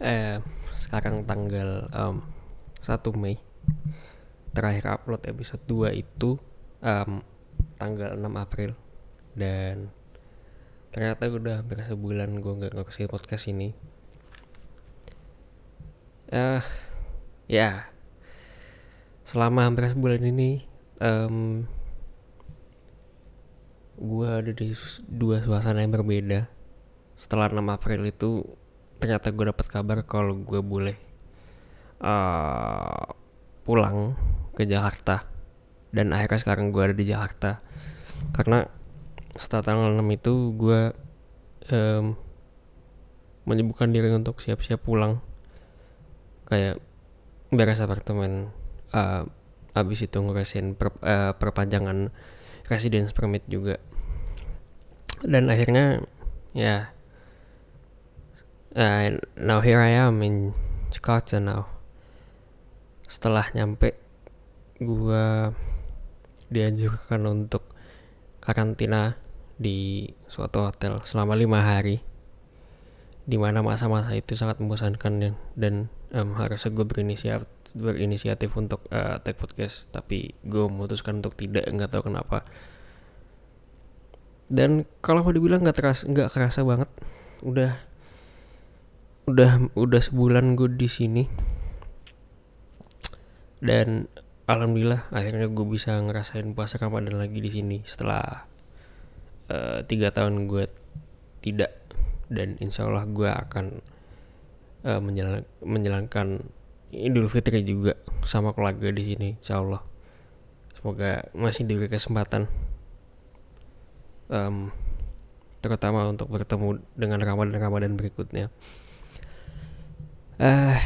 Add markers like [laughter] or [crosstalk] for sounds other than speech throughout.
eh sekarang tanggal um, 1 Mei. Terakhir upload episode 2 itu um, tanggal 6 April. Dan ternyata udah hampir sebulan gue nggak ngasih podcast ini. Eh uh, ya. Selama hampir sebulan ini um, gue ada di dua suasana yang berbeda. Setelah 6 April itu ternyata gue dapat kabar kalau gue boleh uh, pulang ke Jakarta. Dan akhirnya sekarang gue ada di Jakarta. Karena setelah tanggal 6 itu gue um, menyibukkan diri untuk siap-siap pulang. Kayak beres apartemen uh, abis itu ngurusin per, uh, perpanjangan residence permit juga. Dan akhirnya ya uh, now here I am in Jakarta now. Setelah nyampe gue dianjurkan untuk karantina di suatu hotel selama lima hari di mana masa-masa itu sangat membosankan dan, dan um, harusnya gue berinisiatif berinisiatif untuk uh, take podcast. Tapi gue memutuskan untuk tidak nggak tahu kenapa. Dan kalau mau dibilang nggak terasa nggak kerasa banget udah udah udah sebulan gue di sini. Dan alhamdulillah akhirnya gue bisa ngerasain puasa ramadan lagi di sini setelah uh, tiga tahun gue tidak. Dan insya Allah gue akan uh, menjalan, menjalankan Idul Fitri juga sama keluarga di sini insya Allah. Semoga masih diberi kesempatan um, terutama untuk bertemu dengan Ramadan-Ramadan berikutnya uh,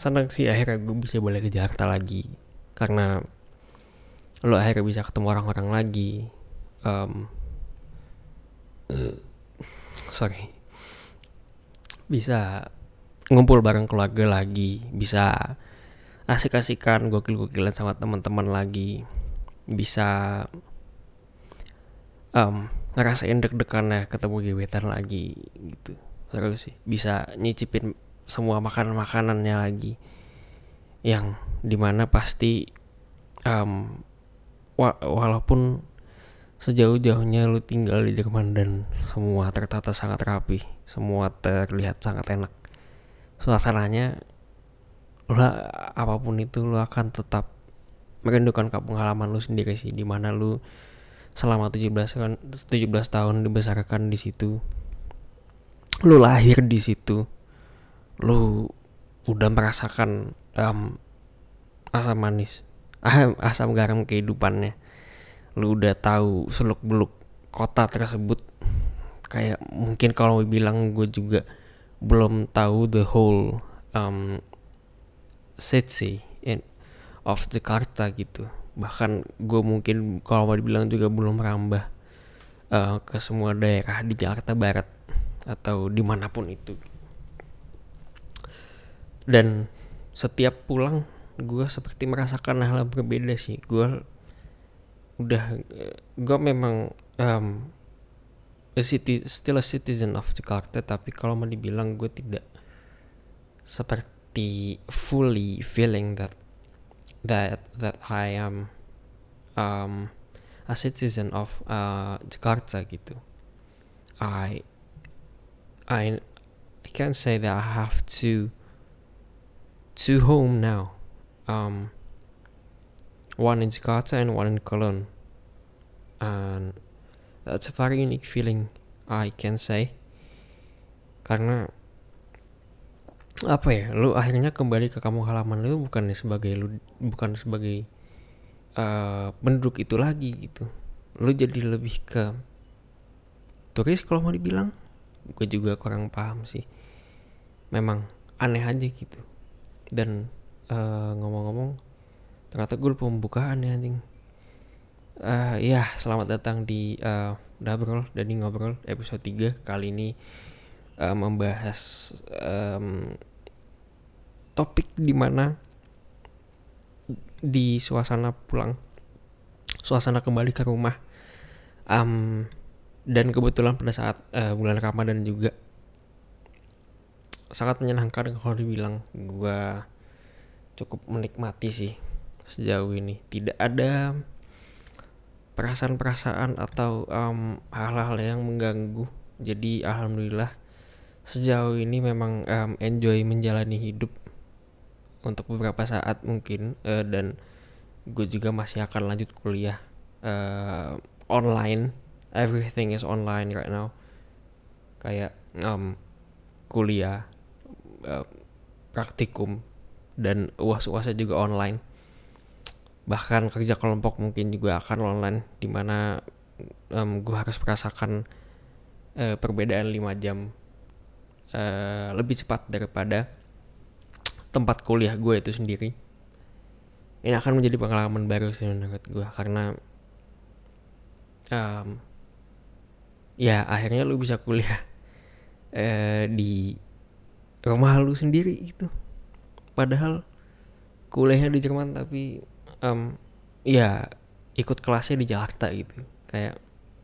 senang sih akhirnya gue bisa balik ke Jakarta lagi. Karena lo akhirnya bisa ketemu orang-orang lagi. Um, sorry. Bisa ngumpul bareng keluarga lagi. Bisa asik-asikan gokil-gokilan sama teman-teman lagi. Bisa um, ngerasain deg-degannya ketemu gebetan lagi gitu. Seru sih. Bisa nyicipin semua makanan-makanannya lagi. Yang di mana pasti um, wa walaupun sejauh-jauhnya lu tinggal di Jerman dan semua tertata sangat rapi semua terlihat sangat enak suasananya lo apa pun itu lo akan tetap merindukan kampung halaman lu sendiri sih di mana lu selama 17 kan 17 tahun dibesarkan di situ. Lu lahir di situ lu udah merasakan um, asam manis [laughs] asam garam kehidupannya. Lu udah tahu seluk beluk kota tersebut. Kayak mungkin kalau bilang gue juga belum tahu the whole um, city in of Jakarta gitu. Bahkan gue mungkin kalau mau dibilang juga belum merambah uh, ke semua daerah di Jakarta Barat atau di mana pun itu dan setiap pulang gue seperti merasakan hal, -hal berbeda sih. Gue udah gue memang um, a city still a citizen of Jakarta tapi kalau mau dibilang gue tidak seperti fully feeling that that that I am um, a citizen of uh, Jakarta gitu. I I I can say that I have two two home now? Um, one in Jakarta and one in Cologne. And that's a very unique feeling I can say. Karena apa ya lu akhirnya kembali ke kampung halaman lu bukan sebagai lu bukan sebagai uh, penduduk itu lagi gitu. Lu jadi lebih ke turis kalau mau dibilang? Gue juga kurang paham sih. Memang aneh aja gitu dan uh, ngomong-ngomong ternyata gue lupa pembukaan ya anjing. Uh, ya selamat datang di uh, Dabrol dan di ngobrol episode 3 kali ini uh, membahas um, topik di mana di suasana pulang suasana kembali ke rumah. Um, dan kebetulan pada saat uh, bulan Ramadan juga sangat menyenangkan kalau dibilang gue cukup menikmati sih sejauh ini. Tidak ada perasaan-perasaan atau hal hal-hal yang mengganggu. Jadi alhamdulillah sejauh ini memang um, enjoy menjalani hidup untuk beberapa saat mungkin uh, dan gue juga masih akan lanjut kuliah uh, online. Everything is online right now. Kayak um, kuliah uh, praktikum dan uas-uasnya juga online. Bahkan kerja kelompok mungkin juga akan online di mana um, gue harus merasakan uh, perbedaan 5 jam uh, lebih cepat daripada tempat kuliah gue itu sendiri. Ini akan menjadi pengalaman baru sih menurut gue karena um, ya akhirnya lu bisa kuliah uh, [laughs] di rumah lu sendiri gitu. Padahal kuliahnya di Jerman tapi um, ya ikut kelasnya di Jakarta gitu. Kayak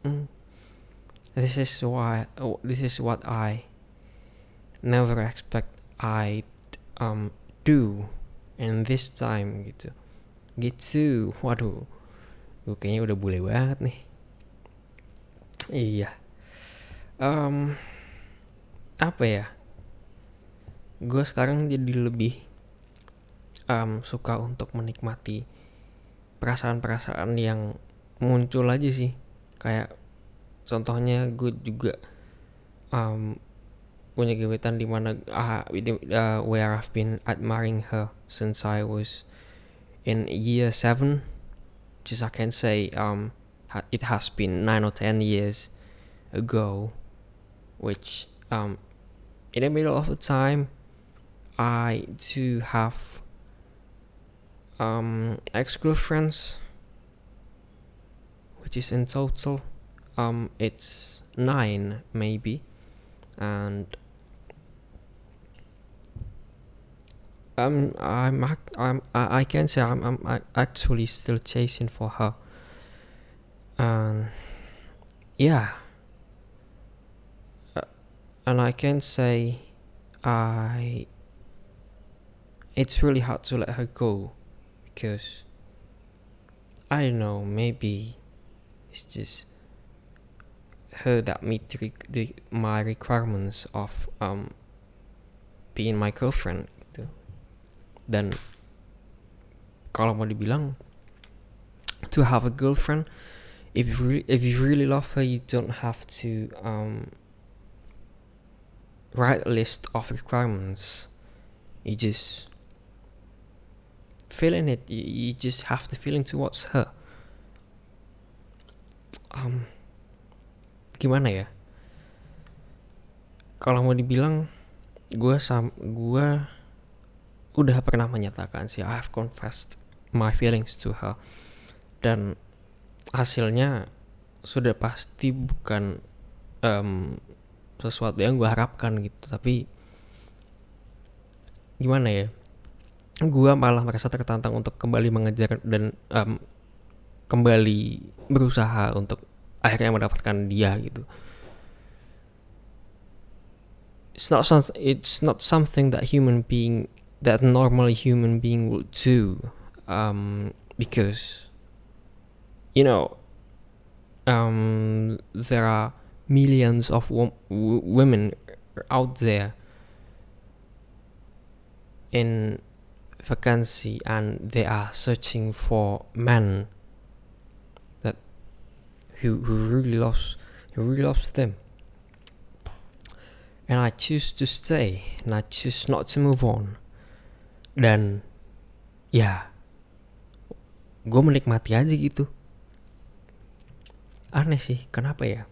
mm, this is why oh, this is what I never expect I um, do in this time gitu. Gitu. Waduh. Gue kayaknya udah bule banget nih. Iya. Um, apa ya gue sekarang jadi lebih um, suka untuk menikmati perasaan-perasaan yang muncul aja sih. Kayak contohnya gue juga um, punya gebetan di mana uh, uh, where I've been admiring her since I was in year seven just I can say um it has been nine or ten years ago which um in the middle of the time I do have um, ex girlfriends, which is in total, um, it's nine maybe, and um, I'm I'm I can say I'm I'm actually still chasing for her, and yeah, uh, and I can say I it's really hard to let her go because I don't know, maybe it's just her that meet the, the, my requirements of um being my girlfriend gitu. Dan kalau mau dibilang to have a girlfriend if you if you really love her you don't have to um write a list of requirements you just feeling it. You, you just have the feeling towards her. Um, gimana ya? Kalau mau dibilang gue sam gue udah pernah menyatakan sih I have confessed my feelings to her. Dan hasilnya sudah pasti bukan um, sesuatu yang gue harapkan gitu. Tapi gimana ya gue malah merasa tertantang untuk kembali mengejar dan um, kembali berusaha untuk akhirnya mendapatkan dia gitu. It's not something. It's not something that human being that normal human being would do, um, because you know, um, there are millions of wo women out there in vacancy and they are searching for men that who, who really loves who really loves them. And I choose to stay and I choose not to move on. Dan ya gue menikmati aja gitu. Aneh sih kenapa ya?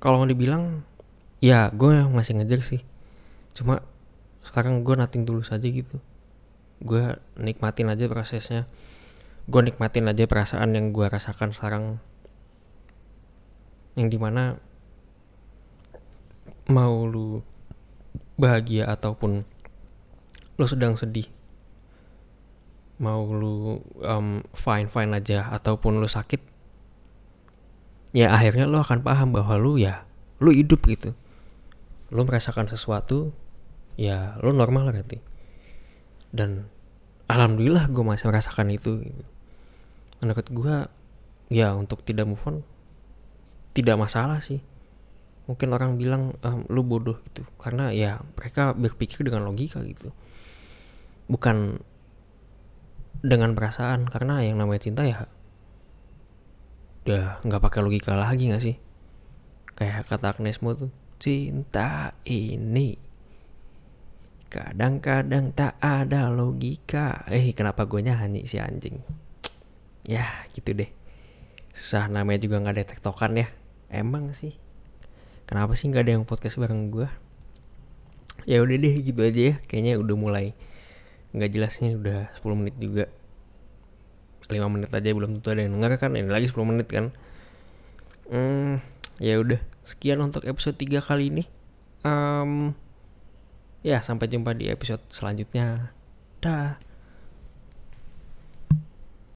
Kalau dibilang ya gue masih ngejar sih. Cuma sekarang gue nating dulu saja gitu. Gue nikmatin aja prosesnya. Gue nikmatin aja perasaan yang gue rasakan sekarang. Yang di mana mau lu bahagia ataupun lu sedang sedih mau lu um, fine fine aja ataupun lu sakit ya akhirnya lu akan paham bahwa lu ya lu hidup gitu. Lo merasakan sesuatu ya lo normal berarti. Dan alhamdulillah gue masih merasakan itu gitu. menurut gue ya untuk tidak move on tidak masalah sih. Mungkin orang bilang ehm, lu bodoh gitu. Karena ya mereka berpikir dengan logika gitu. Bukan dengan perasaan karena yang namanya cinta ya udah nggak pakai logika lagi nggak sih? Kayak kata Agnes Mo tuh cinta ini kadang-kadang tak ada logika. Eh kenapa gue nyanyi si anjing? Ya gitu deh. Susah namanya juga nggak ada tektokan ya. Emang sih. Kenapa sih nggak ada yang podcast bareng gue ya udah deh gitu aja ya. Kayaknya udah mulai nggak jelas nih udah 10 menit juga. 5 menit aja belum tentu ada yang denger kan. Ini lagi 10 menit kan. Hmm, ya udah. Sekian untuk episode 3 kali ini. Um, ya sampai jumpa di episode selanjutnya. Dah